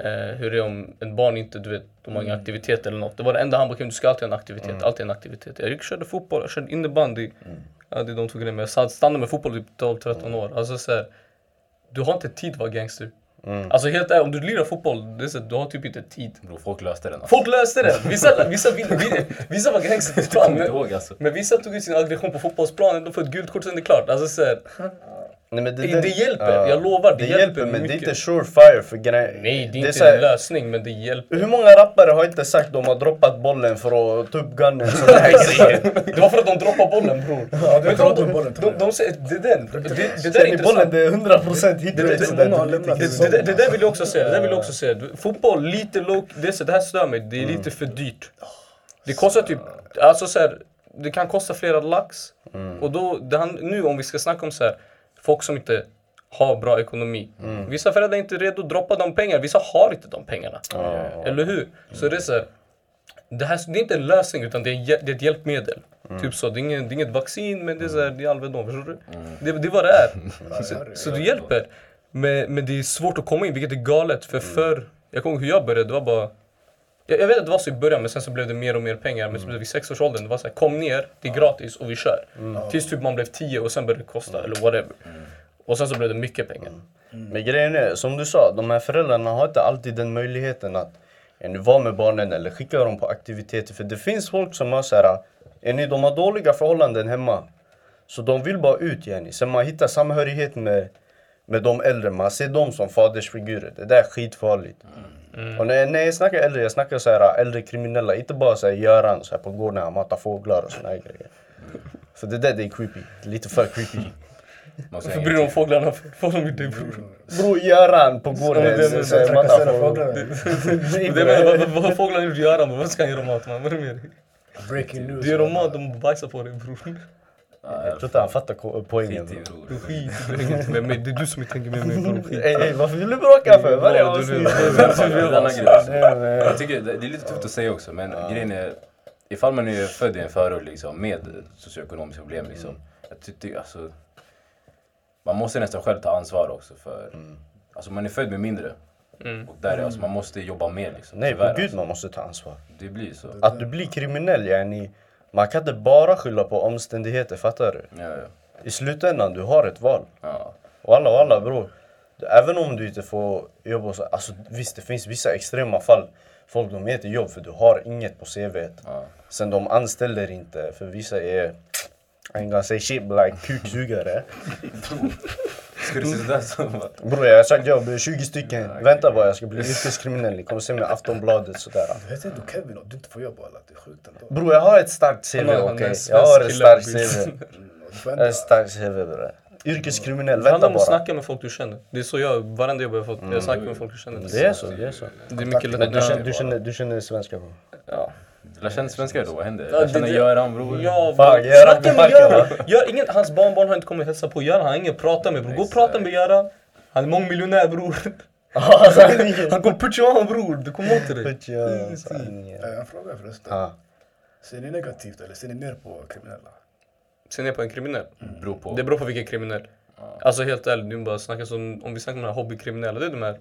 eh, hur det är om ett barn inte, du vet, de har ingen aktivitet eller något. Det var det enda han brukade, du ska alltid ha en aktivitet, alltid en aktivitet. Jag gick körde fotboll, jag körde innebandy. Ja, det är de två grejerna. Jag stannade med fotboll i typ 12-13 år. Alltså så här, du har inte tid att vara gangster. Alltså helt ärligt, om du lirar fotboll, det är så, du har typ inte tid. Bro, folk löste den. Alltså. Folk löste det! Vissa, vissa, vissa, vissa var gangster Jag kommer inte men, alltså. men vissa tog ut sin aggression på fotbollsplanen, de får ett gult kort sen det är klart. Alltså så här, Nej, men Det- det hjälper, jag lovar, det det hjälper hjälper men det är mycket. inte surefire för grejen. nej, det är inte så här- en lösning men det hjälper. Hur många rappare har inte sagt de har droppat bollen för att ta upp gunnen sådana här grejer? Det var för att de droppade bollen bror. Ja, det är de, med bollen de, de, de det, är den, det, det där är i bollen intressant. det är 100% hit Det, det, det, det- det- det, det, det där vill jag också säga, det där vill jag också säga. Fotboll, lite low, det, är det här stör mig, det är lite för dyrt. Det kostar typ, alltså så här, det kan kosta flera lax. Och då, det, nu om vi ska snacka om så här, folk som inte har bra ekonomi. Vissa föräldrar är inte redo att droppa de pengarna, vissa har inte de pengarna. Eller hur? Så det är så här, det, här, det är inte en lösning utan det är, det är ett hjälpmedel. Typ så, det är, ingen, det är inget vaccin men det är, så här, det är Alvedon, förstår du? Det, det är vad det är. Så, så det hjälper. Men, men det är svårt att komma in, vilket är galet. För förr, jag kommer ihåg hur jag började, det var bara jag, jag vet att det var så i början men sen så blev det mer och mer pengar. Men så blev det vid sexårsåldern, det var så här, kom ner, det är gratis och vi kör. Tills typ man blev 10 och sen började det kosta eller whatever. Och sen så blev det mycket pengar. Men grejen är, som du sa, de här föräldrarna har inte alltid den möjligheten att vara med barnen eller skicka dem på aktiviteter. För det finns folk som har såhär, ni, de har dåliga förhållanden hemma. Så de vill bara ut Jenny. Sen man hittar samhörighet med, med de äldre, man ser dem som fadersfigurer. Det där är skitfarligt. Och när, när jag snackar äldre, jag snackar så här äldre kriminella, inte bara så här Göran så här på gården, han matar fåglar och såna här grejer. För det där det är creepy, lite för creepy. Varför bryr dig om fåglarna? Vad de gjorde bror? Bror Göran på gården, matar fåglar. vad, har fåglarna gjort? Göra man? Vad ska han göra mat man? Vad är det med dig? Breaking news. Du ger dem mat, de bajsar på dig bror. Jag tror inte han fattar poängen. Skit i, bror. Skit, med mig. Det är du som inte hänger med mig bror. Ey, varför vill du bråka för? Varje Ja, du avsnitt? Det är Jag tycker det det lite tufft att säga också men grejen är ifall man är född i en förort liksom, med socioekonomiska problem liksom. Jag tycker alltså man måste nästan själv ta ansvar också för alltså man är född med mindre. Mm. Och där är, alltså, man måste jobba mer liksom. Nej, Tyvärr, gud alltså. man måste ta ansvar. Det blir så. Att du blir kriminell, yani, man kan inte bara skylla på omständigheter, fattar du? Ja, ja. I slutändan, du har ett val. ja. Walla walla bror. Även om du inte får jobb och så, alltså visst det finns vissa extrema fall. Folk de heter jobb för du har inget på CVt. Ja. Sen de anställer inte för vissa är, I ain't gonna say shit like kuksugare. Ska du se sådär så? bara- Bror jag har sagt jobb, 20 stycken. Vänta bara jag ska bli yrkeskriminell. Ni kommer se mig i Aftonbladet sådär. Du vet inte Kevin att du inte får jobb alla. Det är sjukt ändå. Bror jag har ett starkt CV okej? en Jag har ett starkt. CV. Mm, du Jag ändå- har ett starkt CV bror. Yrkeskriminell, Det handlar vänta om att bara. snacka med folk du känner. Det är så jag, varenda jobb jag har fått, jag snackar med folk jag känner. Det är så, det är så. Det är mycket du lättare. känner, du känner, du känner svenska bror? Ja. Lär känna svenskar då, vad händer? Känner det- Göran bror. Ja, bror. Göran Snacka med Göran! Gör inget, hans barnbarn har inte kommit och hälsat på Göran, han har ingen att prata med bror. Gå och prata med Göran. Han är mångmiljonär bror. Alltså, han kommer putcha on bror, du kommer åt dig. Put your sanningen. Jag har en fråga förresten. Ja. Ser ni negativt eller ser ni ner på kriminella? Ser ni på en kriminell? Beror på. Det beror på vilken kriminell. Alltså helt ärligt, nu bara snacka som, om vi snackar om de här hobbykriminella, det är de här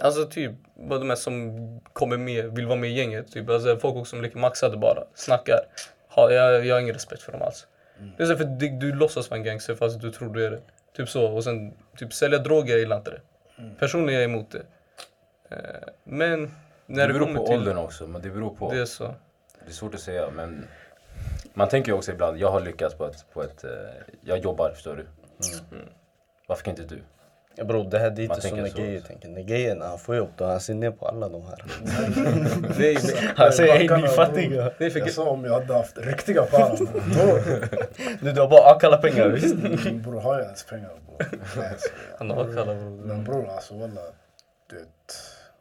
Alltså typ, bara de här som kommer med, vill vara med i gänget. Typ, alltså folk som leker maxade bara, snackar. Ha, jag, jag har ingen respekt för dem alls. Det är så för du, du låtsas vara en gangster fast du tror du är det. Typ så. Och sen typ sälja droger, jag gillar inte det. Personligen är jag emot det. Eh, Men när Det det beror kommer på till... åldern också, men det beror på. Det är så. Det är svårt att säga, men man tänker ju också ibland, jag har lyckats på ett, på ett eh, jag jobbar, förstår du? Mm. Varför kan inte du? Ja, bro, det här det är inte som grejer tänker. När grejer när han får jobb då han ser ner på alla de här. Nej, nej. Han säger ej ni Backarna, fattiga. nej för, Jag sa om jag hade haft riktiga fan. Då, Nu du har bara akalla pengar visst? bror, har jag ens pengar bror? Han har kallat bror. Men bror, alltså walla. Du vet.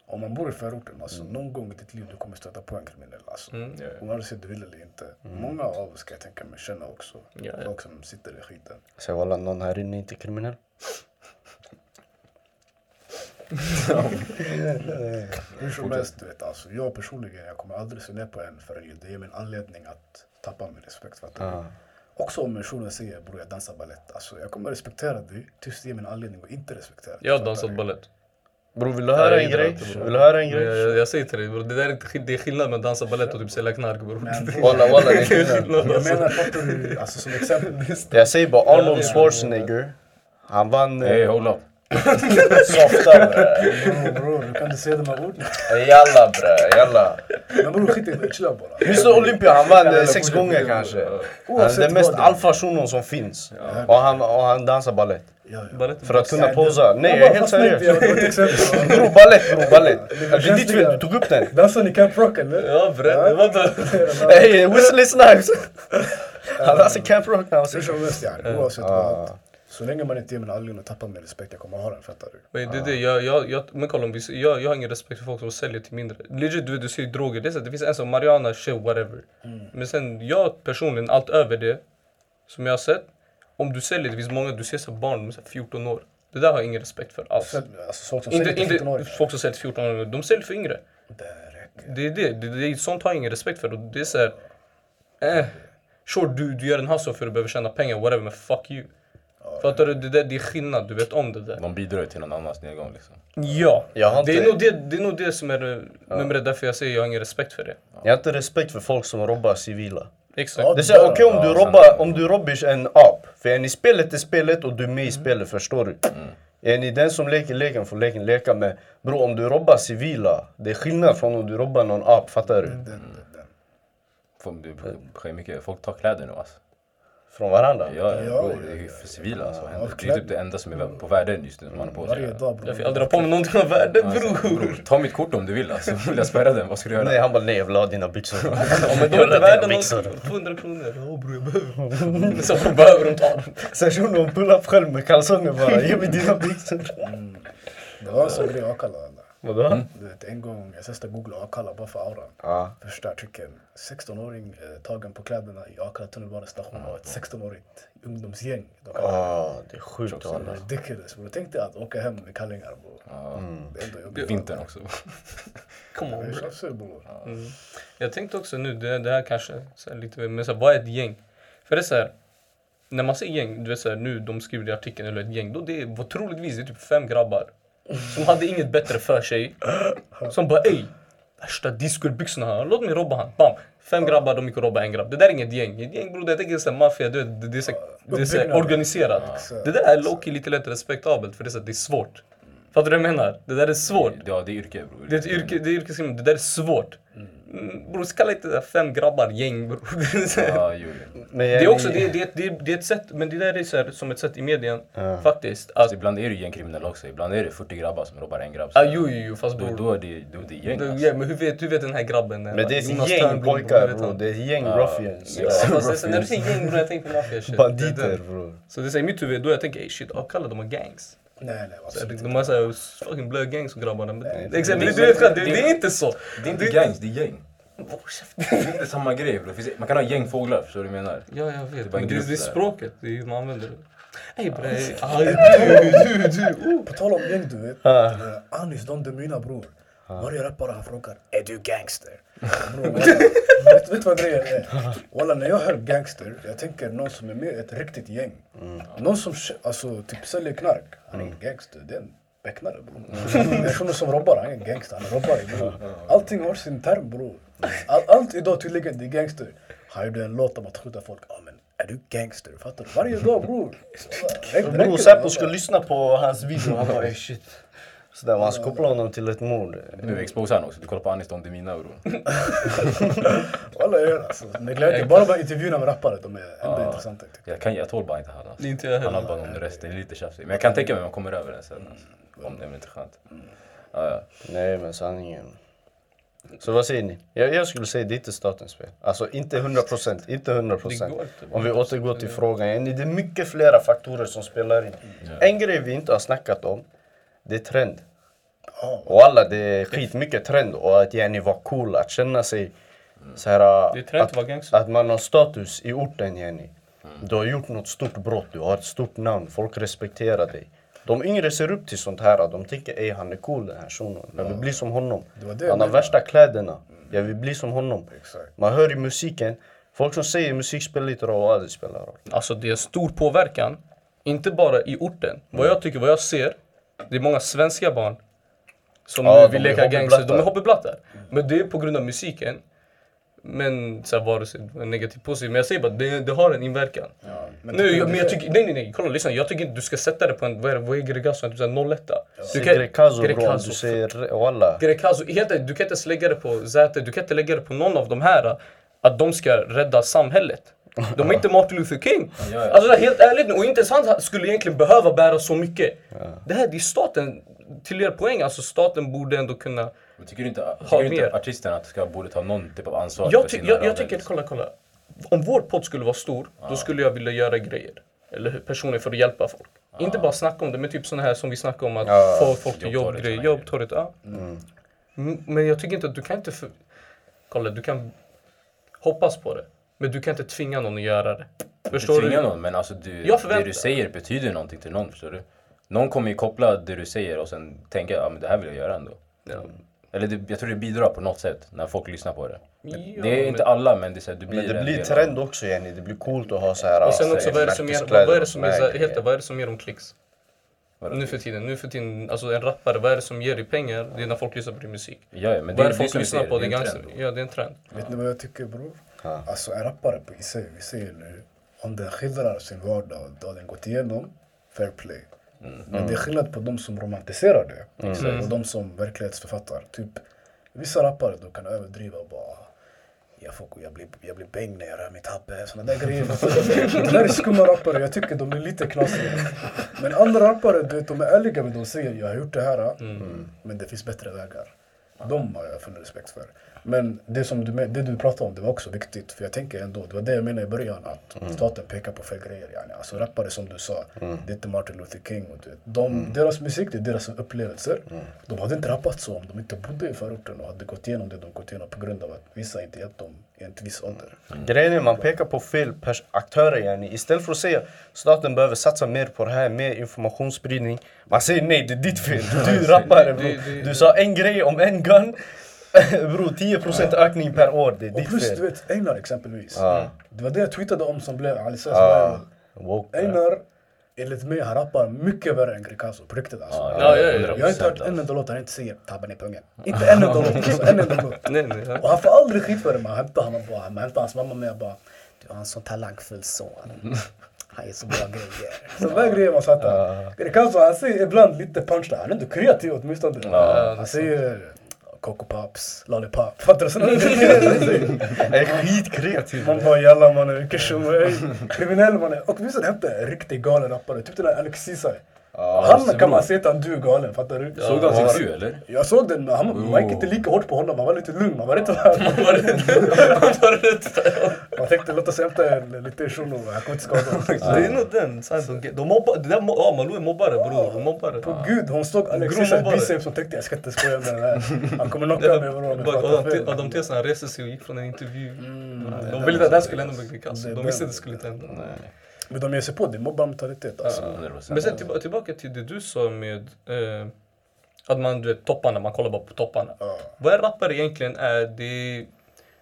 Om man bor i förorten, alltså någon gång i ditt liv du kommer stöta på en kriminell. Alltså. Mm. Ja, ja. Sig du vill eller inte. Många av oss kan jag tänka mig känna också. Ja, ja. Folk som sitter i skiten. Så walla någon här inne är inte kriminell. Hur som helst, du vet alltså. Jag personligen, jag kommer aldrig se ner på en för det ger mig en anledning att tappa min respekt. För att Ah. Också om personen säger bror jag dansar balett. Alltså jag kommer respektera dig tills det ger mig en anledning att inte respektera dig. Jag har dansat balett. Bror vill du höra en grej? Vill du höra en grej? Jag, jag, säger till dig bror, det, där är inte, det är skillnad med att dansa balett och typ sälja knark bror. Walla walla det är skillnad. jag menar fattar du? Alltså som exempel. Jag säger bara Arnold Schwarzenegger. Han vann Hey, eh, hold up. Softa bre. Bror, hur kan du säga de här orden? Jalla bre, jalla. Men bror skit i det, chilla bara. Mr Olympia han vann eh, sex gånger kanske. Han är den mest alfa shunon som finns. Och han, och han dansar balett. För att kunna posa. Nej jag är helt seriös. Bror balett bror balett. Det Det är ditt fel, du tog upp den. Dansar ni Camp Rock eller? Ja bre, vadå? Hey, Wesley Snipes! Han dansar Camp Rock när han var Hur sex. som helst oavsett vad. Så länge man inte ger mig en anledning att tappa min respekt, jag kommer ha den, fattar du? Men det är det, jag, jag, jag, men kolla om vi, jag, jag har ingen respekt för folk som säljer till mindre. Legit, du du ser droger, det, är så, det finns en som Mariana, shit, whatever. Men sen, jag personligen, allt över det, som jag har sett, om du säljer, det finns många, du ser så barn med så här 14 år. Det där har jag ingen respekt för alls. Alltså folk som Inte, säger till inte 14-åringar. folk som säljer till 14 år, de säljer för yngre. Det. Det är det, det, det sånt har jag ingen respekt för. Och Det är såhär, eh, sure du, du gör en hustle för att du behöver tjäna pengar, whatever, men fuck you. Fattar du? Det, där, det är skillnad, du vet om det där. De bidrar ju till någon annans nedgång liksom. Ja, det, är nog det, det är nog det som är nummer ett, därför jag säger jag har ingen respekt för det. Jag har inte respekt för folk som robbar civila. Exakt. Ja, Det är okej om Ja, du robbar, om du robbar en ap. För är ni spelet är spelet och du är med i spelet, förstår du? Är ni den som leker leken får leken leka med. Bro, om du robbar civila, det är skillnad från om du robbar någon ap, fattar du? Den. Folk, det sker mycket, folk tar kläder nu alltså. Från varandra. Ja, Ja, bro, ja, det är för civila alltså. Ja, Det är typ det enda som är på världen just nu som man har på sig. Varje dag bror. Jag får aldrig ha på mig någonting av värde Alltså, bror. ta mitt kort om du vill alltså. Vill jag spärra den? Vad ska du göra? Nej, han bara nej jag vill ha dina byxor. Men de är Jag byxor. någonting. 200 kronor. Ja bror jag behöver. Så bror behöver de ta dem. Sen shunon pull up själv med kalsonger bara, ge mig dina byxor. Det var en sån grej eller? Vadå? Du vet en gång, jag testade googla Akalla bara för auran. Ja. Första artikeln. 16-åring eh, tagen på kläderna i Akalla tunnelbanestation av ett 16-årigt ungdomsgäng. De. Ah, det är sjukt walla. Ridiculous bror. Tänk dig att åka hem med kallingar bror. Ja, Det är ändå jobbigt. Vintern också. Come on Jag bror. bror. Mm. Jag tänkte också nu, det, det här kanske så här, lite, men så här, vad är ett gäng? För det är så här, när man säger gäng, du vet så här, nu de skriver i artikeln eller ett gäng, då det var troligtvis det är typ fem grabbar som hade inget bättre för sig. Som bara ey, värsta discobyxorna här, låt mig robba han. Bam! Fem grabbar, de gick och robbade en grabb. Det där är inget gäng. Ett gäng bror, jag tänker såhär maffia, du vet, det, det är, så, det är så organiserat. Det där är low-key lite lätt respektabelt för det är, så det är svårt. Fattar du vad jag menar? Det där är svårt. Ja, det är yrke bror. Det är ett yrke, det är yrkeskriminal, det där är svårt. Mm, bror, kalla inte fem grabbar gäng bror. Är så Ja, det är också, det, är- det, är- det, är- det är ett sätt, men det där är så här, som ett sätt i medien faktiskt. Att, Alltså, ibland är det gängkriminella också. Ibland är det 40 grabbar som robbar en grabb. ah, jo, jo, jo, fast Då, bror. då är det, då är det gäng alltså. ja, men hur vet, hur vet den här grabben? Men det är ett gäng Törnblom, pojkar vet bro, han? det är ett gäng Ja. ruffians. Ja, är så- när du säger gäng bror, jag tänker på maffia shit. Det- Banditer det- bro. Så det i mitt huvud, då jag tänker ey shit, Akalla de har gangs. Nej nej Så absolut De har såhär fucking blöd gangs och grabbarna. Det är inte så. Det är inte gangs, det är gäng. Det är inte samma grej. Det finns- Man kan ha gäng fåglar, förstår du vad jag menar? Ja, jag Det är vet. en Men det, det är språket, det är, man använder det. Ey bre, aj, du, du, du. Oh. På tal om gäng du vet. Eh, Anis Don Demina bror. Varje rappare han frågar är du gangster? Bror, vet, vet du vad grejen är? Walla när jag hör gangster, jag tänker någon som är med i ett riktigt gäng. Någon som alltså, typ säljer knark. Han är ingen gangster, det är en becknare bror. Personen som robbar, han är ingen gangster, han är robbare bror. Allting har sin term bror. All, allt idag tydligen det är gangster. Han gjorde en låt om att skjuta folk. Ja men Är du gangster? Fattar du? Varje dag bror. Bror? Säpo skulle lyssna på hans video, han bara shit. Sådär, man ska koppla honom till ett mord. Nu exposar han också. Du kollar på Anis Don Demina bror. Walla jag gör alltså. Med glädje. Bara bara intervjuerna med rappare, de är ändå intressanta. Jag, kan, jag tål bara inte han alltså. Inte jag Han heller. har bara någon röst, det är lite tjafsigt. Men jag kan tänka mig om man kommer över den sen. Alltså. Om det är inte skönt. Ja, ja. Nej men sanningen. Så vad säger ni? Jag, jag skulle säga det är inte statens fel. Alltså inte 100%, inte 100%. Det går inte. Om vi återgår till frågan. Det är mycket flera faktorer som spelar in. En grej vi inte har snackat om, det är trend. Och alla, det är skitmycket trend och att yani vara cool, att känna sig så här, att att man har status i orten yani. Du har gjort något stort brott, du har ett stort namn, folk respekterar dig. De yngre ser upp till sånt här, de tänker ey han är cool den här shunon, jag vill bli som honom. Det det Han har värsta kläderna, jag vill bli som honom. Exakt. Man hör i musiken, folk som säger musik spelar lite roll och aldrig spelar roll. Alltså det är stor påverkan. Inte bara i orten. Vad jag tycker, vad jag ser. Det är många svenska barn som Ja, vill leka gangster. De är hobbyblattar. hobbyblattar. Men det är på grund av musiken. Men så här, vare sig negativt positivt. Men jag säger bara, det, det har en inverkan. Ja, men nu, jag, du men jag tycker, nej nej nej, kolla lyssna. Jag tycker inte du ska sätta det på en, vad är vad är Gregazo? Typ såhär 01 Du Greekazo bror, Greekazo. du säger walla. Helt ärligt, du kan inte ens lägga det på Zäta, du kan inte lägga det på någon av de här att de ska rädda samhället. De är inte Martin Luther King. Ja, ja. Alltså helt ärligt nu, och inte ens han skulle egentligen behöva bära så mycket. Det här det är staten, till er poäng, alltså staten borde ändå kunna... Men tycker du inte, tycker du inte mer. artisterna att ska, borde ta någon typ av ansvar Jag, ty, jag, jag tycker, kolla kolla. Om vår podd skulle vara stor, då skulle jag vilja göra grejer. Eller? Personer för att hjälpa folk. Inte bara snacka om det, men typ såna här som vi snackar om att Ja, få folk till jobbgrejer, jobbtorget. Ja. Mm, Men jag tycker inte att du kan inte... För... Kolla, du kan hoppas på det. Men du kan inte tvinga någon att göra det. Förstår Du tvingar någon, men alltså du, det du säger betyder någonting till någon, förstår du? Någon kommer ju koppla det du säger och sen tänka, ja men det här vill jag göra ändå. Ja. Eller det, jag tror det bidrar på något sätt när folk lyssnar på det. Ja, det är inte alla, men det, är så här, du blir Men det en blir del trend också yani, det blir coolt att ha så här Och sen alltså, också, vad är det som ger, vad, märkeskläder vad är det och som såna ger, här så här, helt, grejer. vad är det som ger dem klicks? Nu för tiden, nu för tiden, alltså en rappare, vad är det som ger dig pengar? Det är när folk lyssnar på din musik. Ja, ja, men Vad är det det folk lyssnar på? Det är en gangster. trend. Ja, det är en trend. Vet ni vad jag tycker bror? Alltså en rappare på i sig, vi säger nu, om den skildrar sin vardag och den gått igenom, fair play. Men det är skillnad på de som romantiserar det och de som verklighetsförfattar. Typ, vissa rappare då kan överdriva och bara jag, får, jag, blir, jag blir bäng när jag rör mitt habbe, såna där grejer. det där är skumma rappare, jag tycker de är lite knasiga. Men andra rappare, du vet, de är ärliga med de säger, jag har gjort det här, men det finns bättre vägar. De har jag full respekt för. Men det som du, det du pratade om, det var också viktigt. För jag tänker ändå, det var det jag menade i början, att staten pekar på fel grejer. Yani. Alltså rappare som du sa, det är inte Martin Luther King. Och det, de, Deras musik, det är deras upplevelser. De hade inte rappat så om de inte bodde i förorten och hade gått igenom det de gått igenom på grund av att vissa inte hjälpt dem i en viss ålder. Grejen är man pekar på fel aktörer yani. Istället för att säga staten behöver satsa mer på det här, mer informationsspridning. Man säger nej, det är ditt fel. Du är rappare bro. Du sa en grej om en gun. bro, 10% ökning per år, det är ditt plus du fel. vet, Einar exempelvis. Ja. Det var det jag tweetade om som blev Ali Ja. viral. Woke. Einar, enligt mig, han rappar mycket värre än Greekazo. På riktigt alltså. Ja, Ja, ja, ja. 100%, Jag har inte hört en alltså. enda låt där han inte säger tabben i pungen. Inte en enda låt. Alltså, en enda låt. Nej, nej. Ja. Och han får aldrig skit för det. Man hämtar honom bara. Man hämtar hans mamma med och bara. Du har en sån talangfull son. Han gör så bra grejer. Sådana där grejer man fattar. Greekazo han säger ibland lite punch där. Han är inte kreativ åtminstone. Ja, Han säger Coco Pops, Lollipop. Fattar du? Sådana. Jag är skitkreativ. Man bara jalla mannen, vilken tjom, ey. Kriminell mannen. Och visst hämtar riktigt galen rappare. Typ den där Alex Ceesay. Han kan man säga att han du är galen, fattar du? Såg du hans intervju eller? Jag såg den, men han, man gick inte lika hårt på honom. Han var lite lugn. Man var inte man, var inte, man tänkte låt oss hämta en liten shuno. Han kommer inte skada oss. Det är nog den. De, mobbar, det där, ja, Malou är mobbare bror. Hon mobbare. På gud, hon såg Alex Grov Ceesay mobbare. biceps och tänkte jag ska inte skoja med den här. Han kommer knocka mig bror. om jag pratar Adam, fel. Adam Tesa han reste sig och gick från en intervju. de ville att det här skulle hända med är De visste att det skulle inte hända. Men de ger sig på det, mobbarmentalitet alltså. 100%. Men sen tillba- tillbaka till det du sa med eh, att man, du vet, topparna, man kollar bara på topparna. Ja. Vad en rappare egentligen är, det är,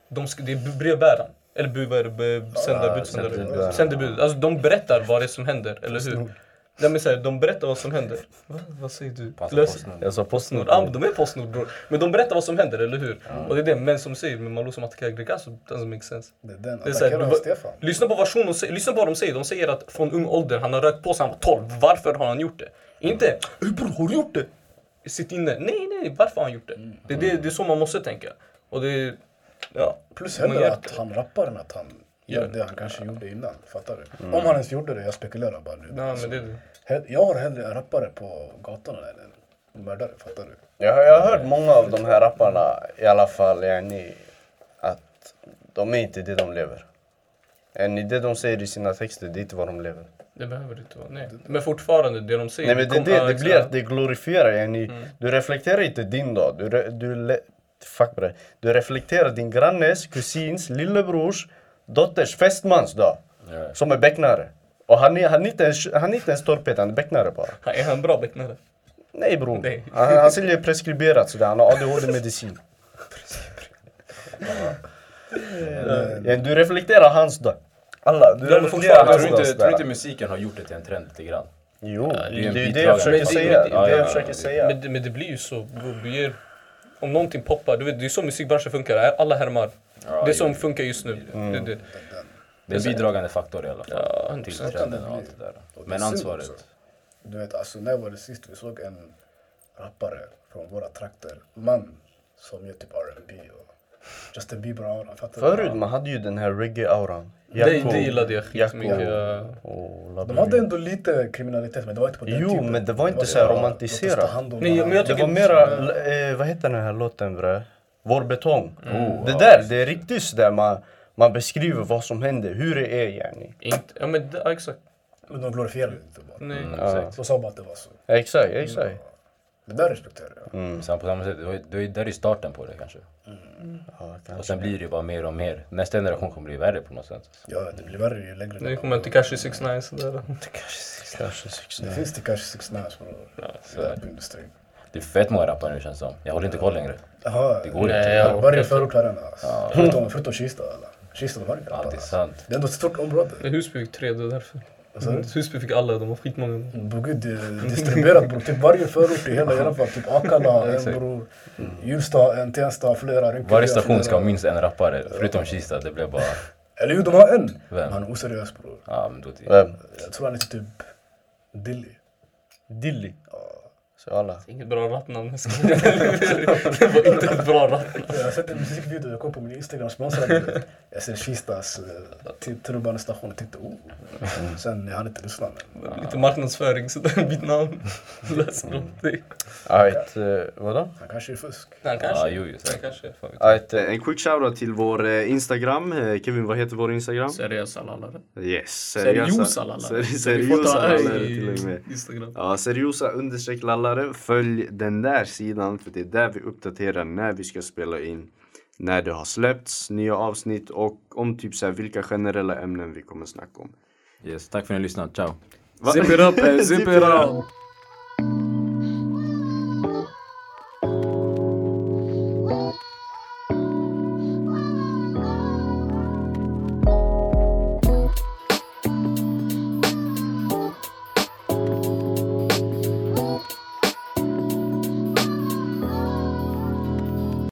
de ska, det är brevbäraren. Eller bu, vad är det, sändebud. Sändebud. Alltså de berättar vad det är som händer, eller hur? Nej men såhär, de berättar vad som händer. Va? Vad säger du? Passa Postnord. Jag sa Postnord. Ja, men de är Postnord bror. Men de berättar vad som händer, eller hur? Och det är det män som säger med Malou som attackerar Greekazo, doesn't make sense. Det är den. Det är så här, du- Stefan. Lyssna på vad shunon säger, lyssna på vad de säger. De säger att från ung ålder, han har rökt på sig, han var 12. Varför har han gjort det? Inte "Ey, bror, har du gjort det? Sitt inne. Nej, nej, varför har han gjort det? Det, är det, det är så man måste tänka. Och det är, ja. Plus hellre att han rappar än att han Ja. det han kanske gjorde innan. Fattar du? Om han ens gjorde det, jag spekulerar bara nu. Ja, men det är det. he- Jag har hellre en rappare på gatan än en mördare, fattar du? Jag, har- jag har hört många av de här rapparna i alla fall, yani, att de är inte det de lever. Yani, det de säger i sina texter, det är inte vad de lever. Det behöver det inte vara. Nej. Men fortfarande, det de säger. Nej men det, kom- det, det blir att det glorifierar, yani, du reflekterar inte din dag. Du, re, du, le, fuck bre. du reflekterar din grannes, kusins, lillebrors, dotters, fästmans dag. Ja. Som är becknare. Och han är, han är inte ens, han är inte ens torped, han är becknare bara. Är han bra becknare? Nej bror. Nej. Han, han säljer preskriberat sådär, han har ADHD-medicin. Ja, du reflekterar hans dag. Alla, du reflekterar fortfarande, hans Tror inte, tror inte musiken har gjort det till en trend lite grann? Jo, det det är ju det jag försöker säga. Det Ja, ja, jag ja, försöker men det blir ju så. Om någonting poppar, du vet, det är så musikbranschen funkar. Alla härmar. Ja, det som funkar just nu. Mm. Det, det. Det är en bidragande faktor i alla fall. Ja, till 100%. trenden och allt det där. Men ansvaret. Du vet, alltså när var det sist vi såg en rappare från våra trakter, man, som gör typ R&B och Justin Bieber-auran? Förut man hade ju den här reggae-auran. Det, Jakob, det gillade jag skitmycket. De hade ändå lite kriminalitet, men det var inte på den Jo, typen. men det var inte Det så här bara, romantiserat. Nej, men jag. Det var mera, eh, vad heter den här låten bre? Vår betong. Oh, det där, det är riktigt sådär man, man beskriver vad som händer, hur det är yani. Inte, ja men det, ja, exakt. Men de glorifierade det inte bara. Nej. Mm, exakt. De sa bara att det var så. Exakt, exakt. Det där respekterar jag. Mm. Sen på samma sätt, det var ju- det var ju- där är starten på det kanske. Ja, Och sen blir det ju bara mer och mer. Nästa generation kommer bli värre på något sätt. Ja, det blir värre ju längre Nu kommer inte kanske 6 9 sådär. Det finns det kanske Six Nines bror. Ja, Så är det. Rapindustrin. Det är fett många rappare nu känns det som. Jag håller inte koll längre. Jaha, Det går Nej, inte. varje förort har en. Förutom, Kista eller? Kista de har inte Ja, rappare. det är sant. Det är ändå ett stort område. Husby fick tre, det är därför. Sa du? Husby fick alla, de var skitmånga. Bror gud, det är distribuerat bror. Typ varje förort i hela Järva. Typ Akalla, en bror. Hjulsta, en Tensta, flera. Rinkeby, Varje station ska ha flera. minst en rappare. Förutom Kista, det blev bara... Eller jo, de har en. Vem? Han är oseriös bror. Ja, men då det... Vem? Jag tror han heter typ Dilly. Dilly. Så alla. Inget bra skojar. Det var inte ett bra rapnamn. Jag har sett en musikvideo, jag kom på min Instagram sponsrad. Jag ser Kistas uh, tunnelbanestation och tänkte oh. Sen jag hann inte lyssna men Lite marknadsföring, sådär mitt namn. Läs någonting. Alright, uh, vadå? han kanske är fusk. Han Ja, kanske. jo, jo, Han kanske. Alright, eh, en quick shoutout till vår eh, Instagram. Eh, Kevin, vad heter vår Instagram? Seriösa lallare. Yes, Seriosa lallare. Seri- Vi får ta Seriosa i lallare till och med. Instagram. Ja, seriosa understreck lallare. Följ den där sidan för det är där vi uppdaterar när vi ska spela in. När det har släppts, nya avsnitt och om typ så här vilka generella ämnen vi kommer snacka om. Yes, tack för att ni har lyssnat. Ciao. Va? Zip it up, eh, zip it out.